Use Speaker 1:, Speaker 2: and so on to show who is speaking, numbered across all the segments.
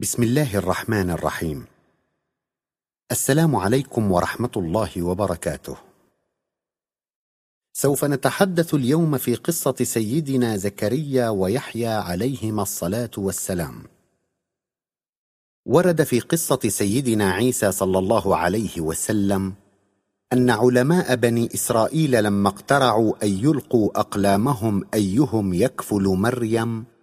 Speaker 1: بسم الله الرحمن الرحيم. السلام عليكم ورحمة الله وبركاته. سوف نتحدث اليوم في قصة سيدنا زكريا ويحيى عليهما الصلاة والسلام. ورد في قصة سيدنا عيسى صلى الله عليه وسلم أن علماء بني إسرائيل لما اقترعوا أن يلقوا أقلامهم أيهم يكفل مريم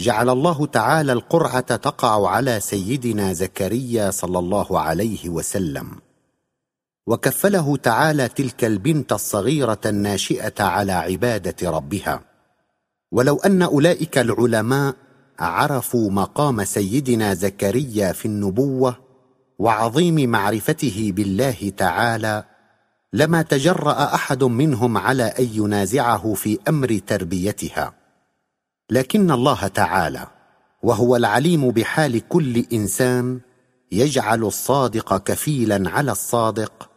Speaker 1: جعل الله تعالى القرعة تقع على سيدنا زكريا صلى الله عليه وسلم. وكفله تعالى تلك البنت الصغيرة الناشئة على عبادة ربها. ولو أن أولئك العلماء عرفوا مقام سيدنا زكريا في النبوة وعظيم معرفته بالله تعالى لما تجرأ أحد منهم على أن ينازعه في أمر تربيتها. لكن الله تعالى وهو العليم بحال كل إنسان يجعل الصادق كفيلا على الصادق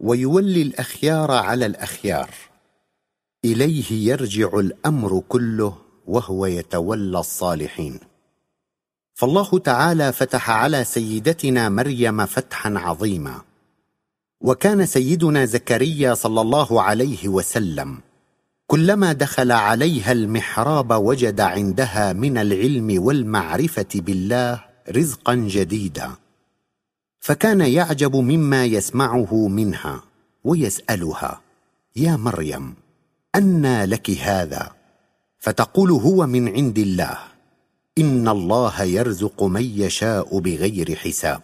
Speaker 1: ويولي الأخيار على الأخيار. إليه يرجع الأمر كله وهو يتولى الصالحين. فالله تعالى فتح على سيدتنا مريم فتحا عظيما. وكان سيدنا زكريا صلى الله عليه وسلم كلما دخل عليها المحراب وجد عندها من العلم والمعرفة بالله رزقا جديدا. فكان يعجب مما يسمعه منها ويسألها يا مريم انى لك هذا؟ فتقول هو من عند الله إن الله يرزق من يشاء بغير حساب.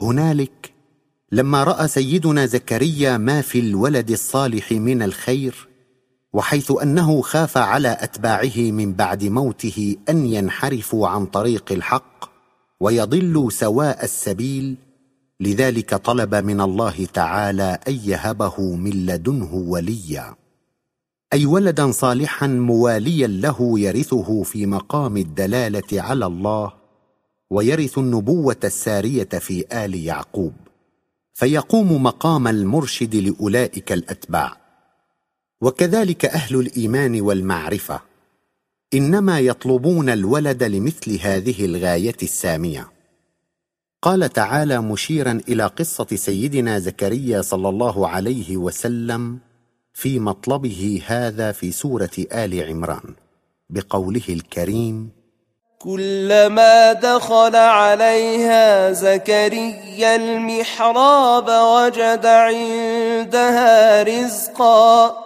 Speaker 1: هنالك لما رأى سيدنا زكريا ما في الولد الصالح من الخير وحيث أنه خاف على أتباعه من بعد موته أن ينحرفوا عن طريق الحق ويضلوا سواء السبيل. لذلك طلب من الله تعالى أن يهبه من لدنه وليا. أي ولدا صالحا مواليا له يرثه في مقام الدلالة على الله ويرث النبوة السارية في آل يعقوب. فيقوم مقام المرشد لأولئك الأتباع. وكذلك أهل الإيمان والمعرفة. إنما يطلبون الولد لمثل هذه الغاية السامية. قال تعالى مشيرا إلى قصة سيدنا زكريا صلى الله عليه وسلم في مطلبه هذا في سورة آل عمران بقوله الكريم
Speaker 2: كلما دخل عليها زكريا المحراب وجد عندها رزقا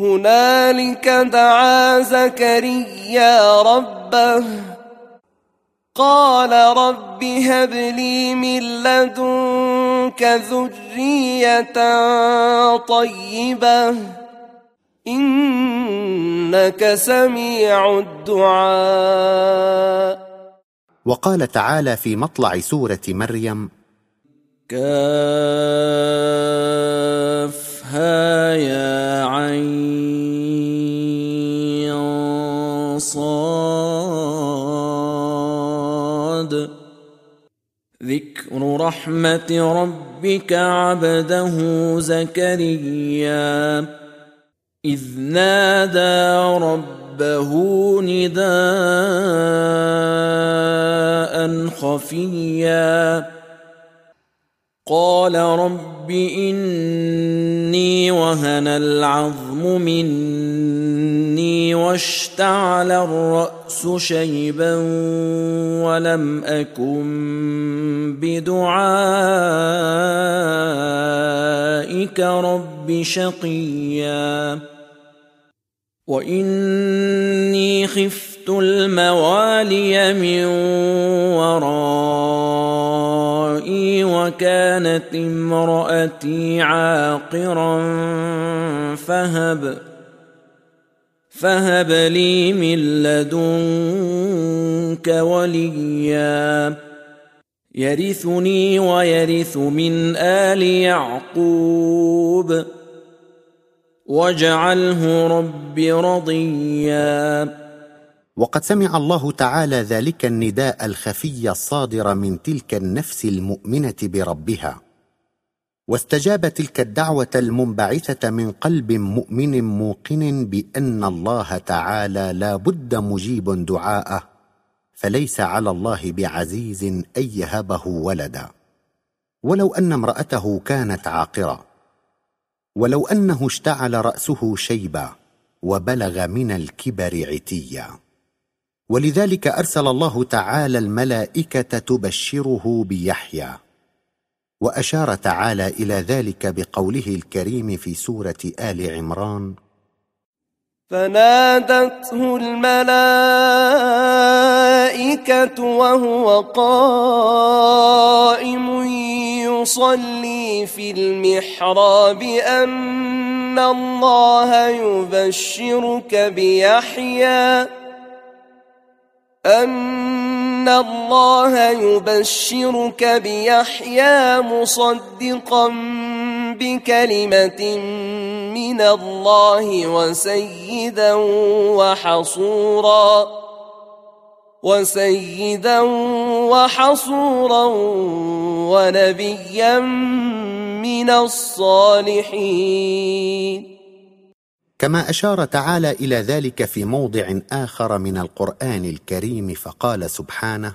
Speaker 2: هنالك دعا زكريا ربه. قال رب هب لي من لدنك ذرية طيبة. إنك سميع الدعاء.
Speaker 1: وقال تعالى في مطلع سورة مريم
Speaker 3: كافها رحمة ربك عبده زكريا. إذ نادى ربه نداء خفيا. قال رب إني وهن العظم مني. واشتعل الرأس شيبا ولم أكن بدعائك رب شقيا. وإني خفت الموالي من ورائي وكانت امرأتي عاقرا فهب فهب لي من لدنك وليا. يرثني ويرث من آل يعقوب. واجعله رب رضيا.
Speaker 1: وقد سمع الله تعالى ذلك النداء الخفي الصادر من تلك النفس المؤمنة بربها. واستجاب تلك الدعوة المنبعثة من قلب مؤمن موقن بأن الله تعالى لا بد مجيب دعاءه فليس على الله بعزيز أن يهبه ولدا. ولو أن امرأته كانت عاقرة ولو أنه اشتعل رأسه شيبا وبلغ من الكبر عتيا. ولذلك أرسل الله تعالى الملائكة تبشره بيحيى. وأشار تعالى إلى ذلك بقوله الكريم في سورة آل عمران
Speaker 2: فنادته الملائكة وهو قائم يصلي في المحراب أن الله يبشرك بيحيى أن الله يبشرك بيحيى مصدقا بكلمة من الله وسيدا وحصورا وسيدا وحصورا ونبيا من الصالحين
Speaker 1: كما أشار تعالى إلى ذلك في موضع آخر من القرآن الكريم فقال سبحانه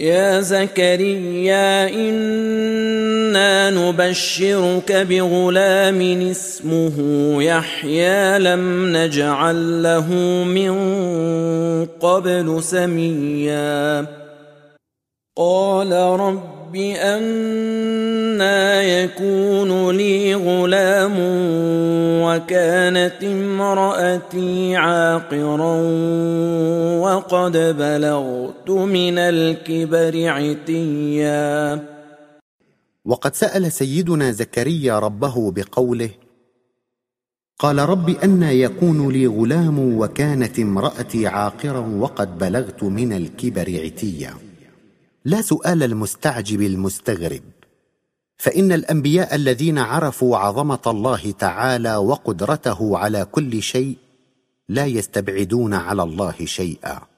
Speaker 3: يا زكريا إنا نبشرك بغلام اسمه يحيى لم نجعل له من قبل سميا. قال رب أنا يكون لي غلام وكانت امرأتي عاقرا وقد بلغت من الكبر عتيا.
Speaker 1: وقد سأل سيدنا زكريا ربه بقوله قال رب أنى يكون لي غلام وكانت امرأتي عاقرا وقد بلغت من الكبر عتيا. لا سؤال المستعجب المستغرب. فإن الأنبياء الذين عرفوا عظمة الله تعالى وقدرته على كل شيء لا يستبعدون على الله شيئا.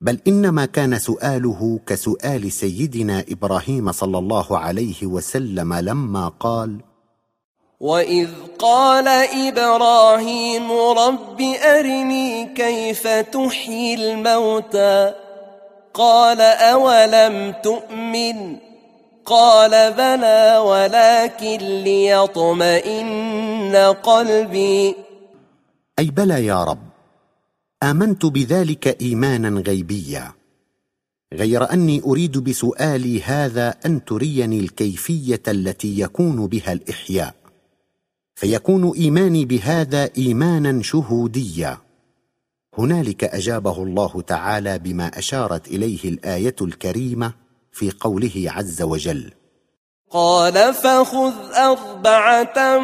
Speaker 1: بل إنما كان سؤاله كسؤال سيدنا إبراهيم صلى الله عليه وسلم لما قال
Speaker 2: واذ قال إبراهيم رب ارني كيف تحيي الموتى قال أولم تؤمن؟ قال بلى ولكن ليطمئن قلبي.
Speaker 1: أي بلى يا رب آمنت بذلك إيمانا غيبيا. غير أني أريد بسؤالي هذا أن تريني الكيفية التي يكون بها الإحياء. فيكون إيماني بهذا إيمانا شهوديا. هنالك أجابه الله تعالى بما أشارت إليه الآية الكريمة في قوله عز وجل.
Speaker 2: قال فخذ أربعة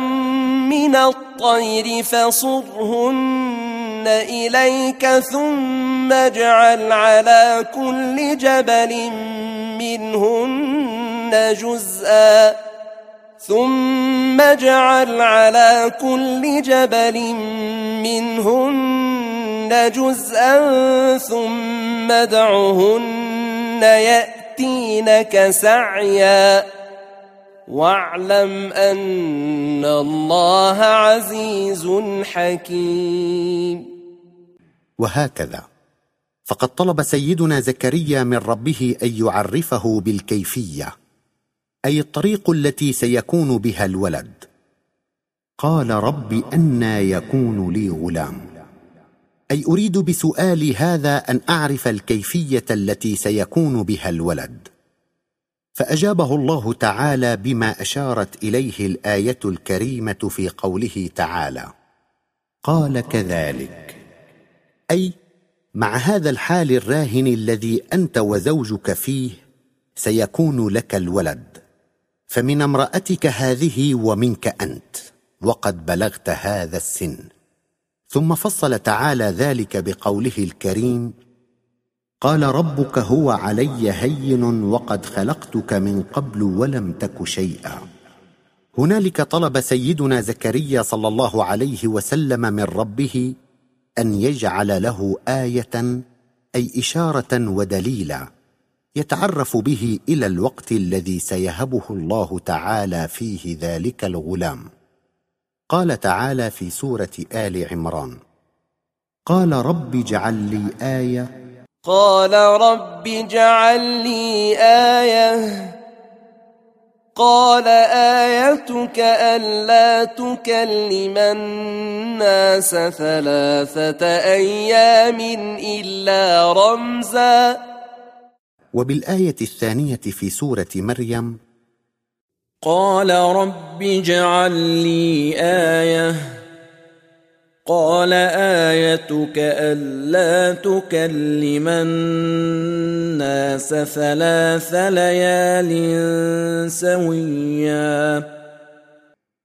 Speaker 2: من الطير فصرهن إليك ثم اجعل على كل جبل منهن جزءا ثم اجعل على كل جبل منهن جزءا ثم يأتي يأتينك سعيا. واعلم أن الله عزيز حكيم.
Speaker 1: وهكذا. فقد طلب سيدنا زكريا من ربه أن يعرفه بالكيفية أي الطريق التي سيكون بها الولد. قال رب أنى يكون لي غلام. أي أريد بسؤالي هذا أن أعرف الكيفية التي سيكون بها الولد. فأجابه الله تعالى بما أشارت إليه الآية الكريمة في قوله تعالى قال كذلك. أي مع هذا الحال الراهن الذي أنت وزوجك فيه سيكون لك الولد. فمن امرأتك هذه ومنك أنت وقد بلغت هذا السن. ثم فصل تعالى ذلك بقوله الكريم قال ربك هو علي هين وقد خلقتك من قبل ولم تك شيئا. هنالك طلب سيدنا زكريا صلى الله عليه وسلم من ربه أن يجعل له آية أي إشارة ودليلا يتعرف به إلى الوقت الذي سيهبه الله تعالى فيه ذلك الغلام. قال تعالى في سورة آل عمران. قال رب اجعل لي آية.
Speaker 2: قال رب اجعل لي آية. قال آيتك ألا تكلم الناس ثلاثة أيام إلا رمزا.
Speaker 1: وبالآية الثانية في سورة مريم
Speaker 3: قال رب اجعل لي آية. قال آيتك ألا تكلم الناس ثلاث ليال سويا.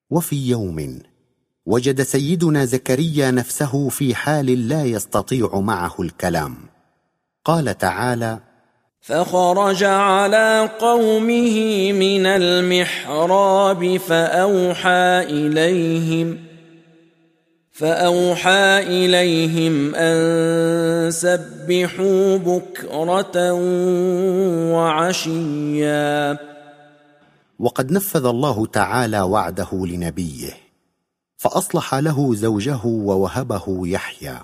Speaker 1: وفي يوم وجد سيدنا زكريا نفسه في حال لا يستطيع معه الكلام. قال تعالى
Speaker 3: فخرج على قومه من المحراب فأوحى إليهم فأوحى إليهم أن سبحوا بكرة وعشيا.
Speaker 1: وقد نفذ الله تعالى وعده لنبيه فأصلح له زوجه ووهبه يحيى.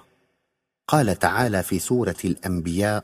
Speaker 1: قال تعالى في سورة الأنبياء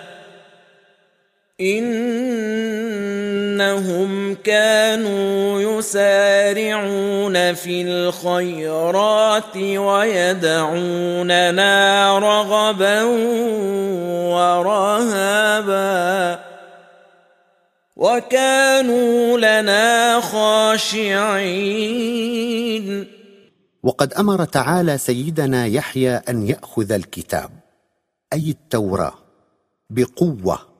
Speaker 3: إنهم كانوا يسارعون في الخيرات ويدعوننا رغبا ورهبا وكانوا لنا خاشعين.
Speaker 1: وقد أمر تعالى سيدنا يحيى أن يأخذ الكتاب أي التوراة بقوة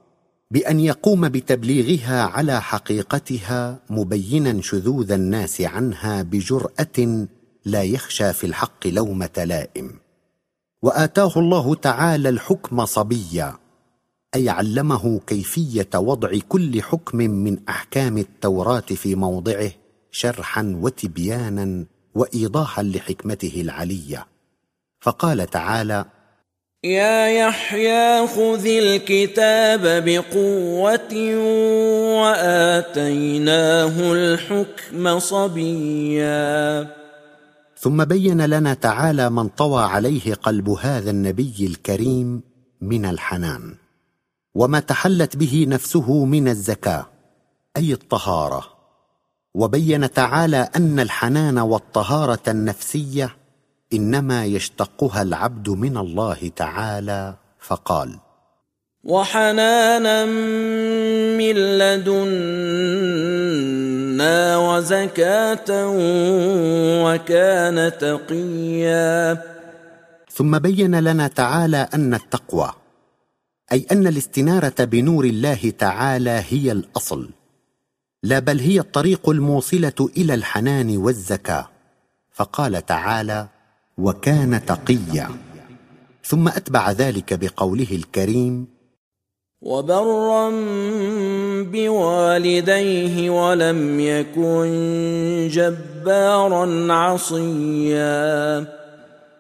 Speaker 1: بأن يقوم بتبليغها على حقيقتها مبينا شذوذ الناس عنها بجرأة لا يخشى في الحق لومة لائم. وآتاه الله تعالى الحكم صبيا أي علمه كيفية وضع كل حكم من أحكام التوراة في موضعه شرحا وتبيانا وايضاحا لحكمته العلية. فقال تعالى
Speaker 3: يا يحيى خذ الكتاب بقوة وآتيناه الحكم صبيا.
Speaker 1: ثم بين لنا تعالى من طوى عليه قلب هذا النبي الكريم من الحنان وما تحلت به نفسه من الزكاة أي الطهارة. وبين تعالى أن الحنان والطهارة النفسية إنما يشتقها العبد من الله تعالى فقال
Speaker 3: وحنانا من لدنا وزكاة وكان تقيا.
Speaker 1: ثم بين لنا تعالى أن التقوى أي أن الاستنارة بنور الله تعالى هي الأصل لا بل هي الطريق الموصلة إلى الحنان والزكاة. فقال تعالى وكان تقيا. ثم أتبع ذلك بقوله الكريم
Speaker 3: وبرا بوالديه ولم يكن جبارا عصيا.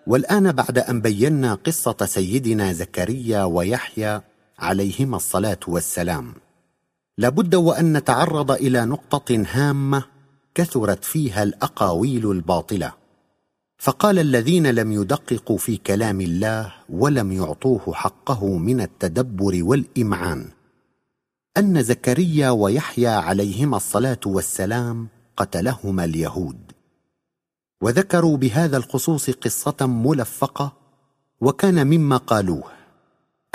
Speaker 1: والآن بعد أن بينا قصة سيدنا زكريا ويحيى عليهما الصلاة والسلام. لابد وأن نتعرض إلى نقطة هامة كثرت فيها الأقاويل الباطلة. فقال الذين لم يدققوا في كلام الله ولم يعطوه حقه من التدبر والإمعان. أن زكريا ويحيى عليهما الصلاة والسلام قتلهما اليهود. وذكروا بهذا الخصوص قصة ملفقة وكان مما قالوه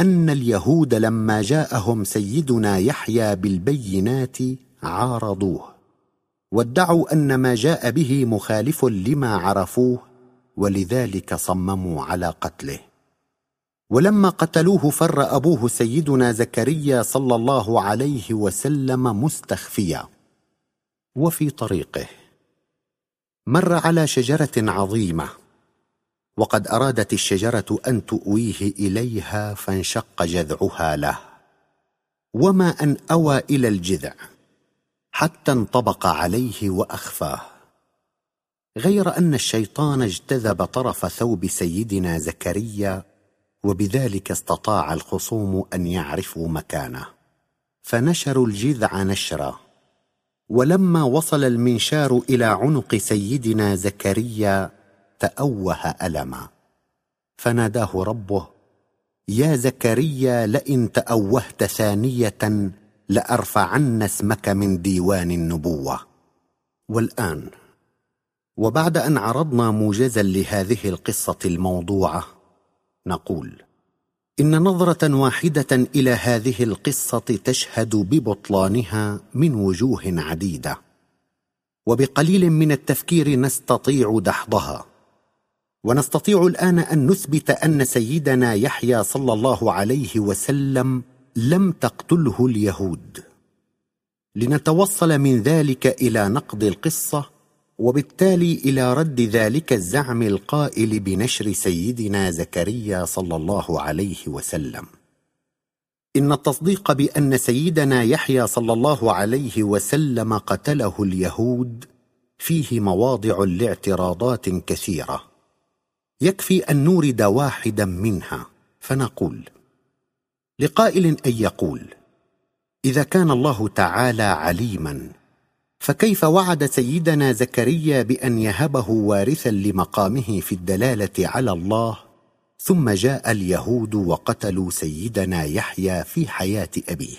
Speaker 1: أن اليهود لما جاءهم سيدنا يحيى بالبينات عارضوه وادعوا أن ما جاء به مخالف لما عرفوه ولذلك صمموا على قتله. ولما قتلوه فر أبوه سيدنا زكريا صلى الله عليه وسلم مستخفيا. وفي طريقه. مر على شجرة عظيمة. وقد أرادت الشجرة أن تؤويه إليها فانشق جذعها له. وما أن أوى إلى الجذع. حتى انطبق عليه وأخفاه. غير أن الشيطان اجتذب طرف ثوب سيدنا زكريا وبذلك استطاع الخصوم أن يعرفوا مكانه. فنشروا الجذع نشرا. ولما وصل المنشار إلى عنق سيدنا زكريا تأوه ألما. فناداه ربه يا زكريا لئن تأوهت ثانية لأرفعن اسمك من ديوان النبوة. والآن وبعد أن عرضنا موجزا لهذه القصة الموضوعة نقول إن نظرة واحدة إلى هذه القصة تشهد ببطلانها من وجوه عديدة وبقليل من التفكير نستطيع دحضها. ونستطيع الآن أن نثبت أن سيدنا يحيى صلى الله عليه وسلم لم تقتله اليهود. لنتوصل من ذلك إلى نقد القصة وبالتالي إلى رد ذلك الزعم القائل بنشر سيدنا زكريا صلى الله عليه وسلم. إن التصديق بأن سيدنا يحيى صلى الله عليه وسلم قتله اليهود فيه مواضع لاعتراضات كثيرة. يكفي أن نورد واحدا منها فنقول لقائل أن يقول إذا كان الله تعالى عليما فكيف وعد سيدنا زكريا بأن يهبه وارثا لمقامه في الدلالة على الله ثم جاء اليهود وقتلوا سيدنا يحيى في حياة أبيه.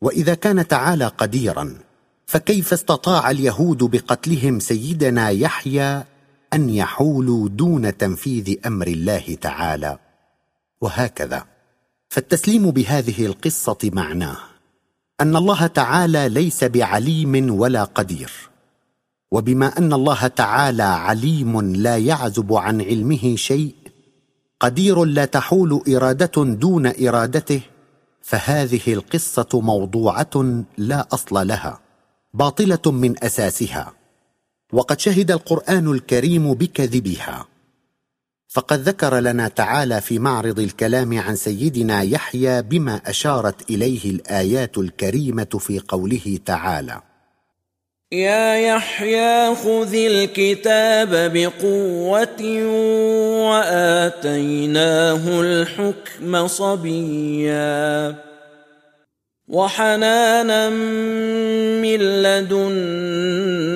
Speaker 1: وإذا كان تعالى قديرا فكيف استطاع اليهود بقتلهم سيدنا يحيى أن يحولوا دون تنفيذ أمر الله تعالى؟ وهكذا. فالتسليم بهذه القصة معناه. أن الله تعالى ليس بعليم ولا قدير. وبما أن الله تعالى عليم لا يعزب عن علمه شيء قدير لا تحول إرادة دون إرادته فهذه القصة موضوعة لا أصل لها باطلة من أساسها. وقد شهد القرآن الكريم بكذبها. فقد ذكر لنا تعالى في معرض الكلام عن سيدنا يحيى بما أشارت إليه الآيات الكريمة في قوله تعالى.
Speaker 3: يا يحيى خذ الكتاب بقوة وآتيناه الحكم صبيا. وحنانا من لدنا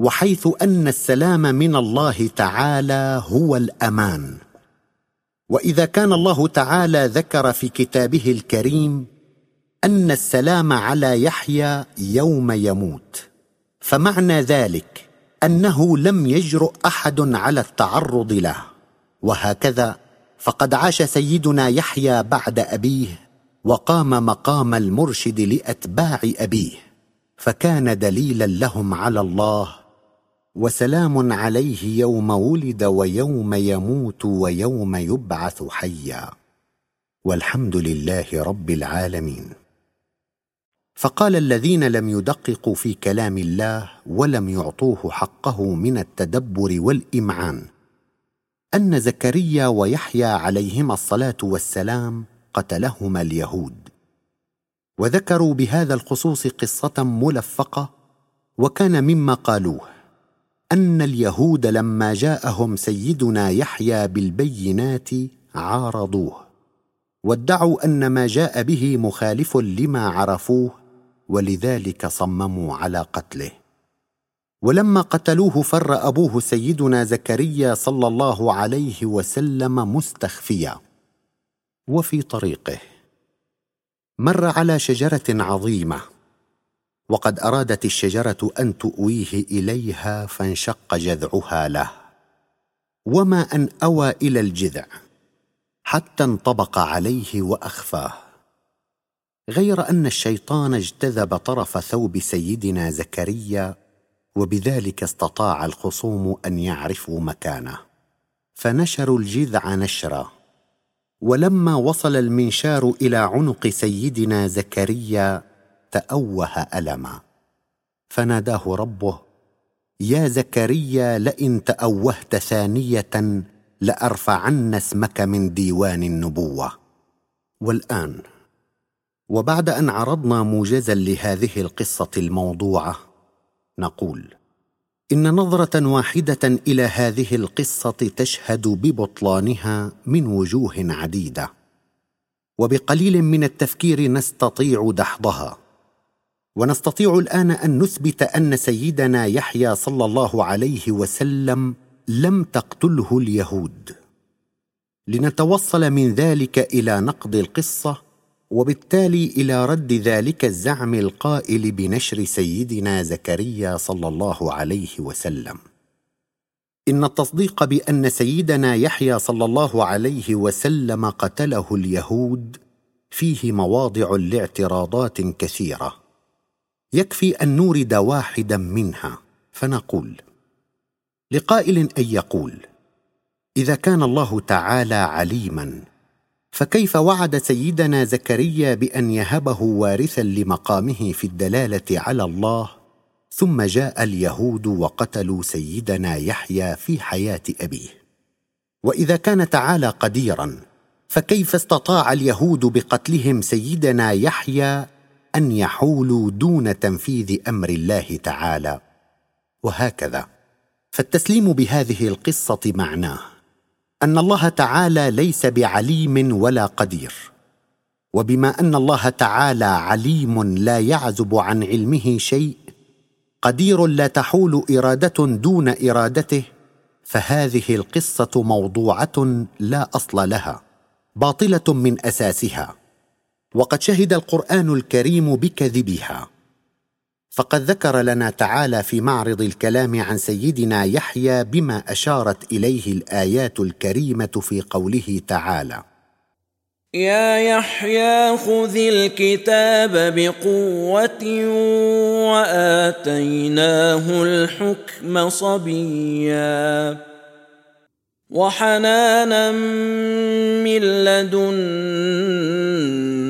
Speaker 1: وحيث أن السلام من الله تعالى هو الأمان. وإذا كان الله تعالى ذكر في كتابه الكريم أن السلام على يحيى يوم يموت. فمعنى ذلك أنه لم يجرؤ أحد على التعرض له. وهكذا فقد عاش سيدنا يحيى بعد أبيه وقام مقام المرشد لأتباع أبيه. فكان دليلا لهم على الله وسلام عليه يوم ولد ويوم يموت ويوم يبعث حيا. والحمد لله رب العالمين. فقال الذين لم يدققوا في كلام الله ولم يعطوه حقه من التدبر والإمعان. أن زكريا ويحيى عليهما الصلاة والسلام قتلهما اليهود. وذكروا بهذا الخصوص قصة ملفقة وكان مما قالوه. أن اليهود لما جاءهم سيدنا يحيى بالبينات عارضوه وادعوا أن ما جاء به مخالف لما عرفوه ولذلك صمموا على قتله. ولما قتلوه فر أبوه سيدنا زكريا صلى الله عليه وسلم مستخفيا. وفي طريقه مر على شجرة عظيمة. وقد أرادت الشجرة أن تؤويه إليها فانشق جذعها له. وما أن أوى إلى الجذع حتى انطبق عليه وأخفاه. غير أن الشيطان اجتذب طرف ثوب سيدنا زكريا وبذلك استطاع الخصوم أن يعرفوا مكانه. فنشروا الجذع نشرا. ولما وصل المنشار إلى عنق سيدنا زكريا تأوه ألما. فناداه ربه يا زكريا لئن تأوهت ثانية لأرفعن اسمك من ديوان النبوة. والآن وبعد أن عرضنا موجزا لهذه القصة الموضوعة نقول إن نظرة واحدة إلى هذه القصة تشهد ببطلانها من وجوه عديدة وبقليل من التفكير نستطيع دحضها. ونستطيع الآن أن نثبت أن سيدنا يحيى صلى الله عليه وسلم لم تقتله اليهود. لنتوصل من ذلك إلى نقد القصة وبالتالي إلى رد ذلك الزعم القائل بنشر سيدنا زكريا صلى الله عليه وسلم. إن التصديق بأن سيدنا يحيى صلى الله عليه وسلم قتله اليهود فيه مواضع لاعتراضات كثيرة. يكفي أن نورد واحدا منها فنقول لقائل أن يقول إذا كان الله تعالى عليما فكيف وعد سيدنا زكريا بأن يهبه وارثا لمقامه في الدلالة على الله ثم جاء اليهود وقتلوا سيدنا يحيى في حياة أبيه؟ وإذا كان تعالى قديرا فكيف استطاع اليهود بقتلهم سيدنا يحيى أن يحولوا دون تنفيذ أمر الله تعالى. وهكذا. فالتسليم بهذه القصة معناه أن الله تعالى ليس بعليم ولا قدير. وبما أن الله تعالى عليم لا يعزب عن علمه شيء قدير لا تحول إرادة دون إرادته فهذه القصة موضوعة لا أصل لها باطلة من أساسها. وقد شهد القرآن الكريم بكذبها. فقد ذكر لنا تعالى في معرض الكلام عن سيدنا يحيى بما أشارت إليه الآيات الكريمة في قوله تعالى.
Speaker 3: يا يحيى خذ الكتاب بقوة وآتيناه الحكم صبيا. وحنانا من لدنا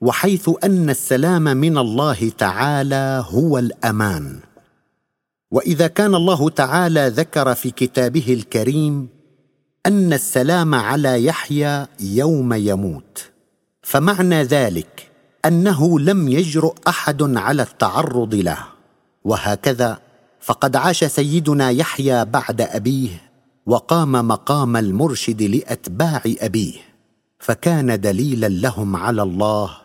Speaker 1: وحيث أن السلام من الله تعالى هو الأمان. وإذا كان الله تعالى ذكر في كتابه الكريم أن السلام على يحيى يوم يموت. فمعنى ذلك أنه لم يجرؤ أحد على التعرض له. وهكذا فقد عاش سيدنا يحيى بعد أبيه وقام مقام المرشد لأتباع أبيه. فكان دليلا لهم على الله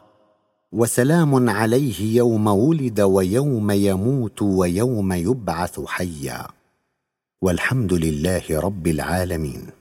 Speaker 1: وسلام عليه يوم ولد ويوم يموت ويوم يبعث حيا. والحمد لله رب العالمين.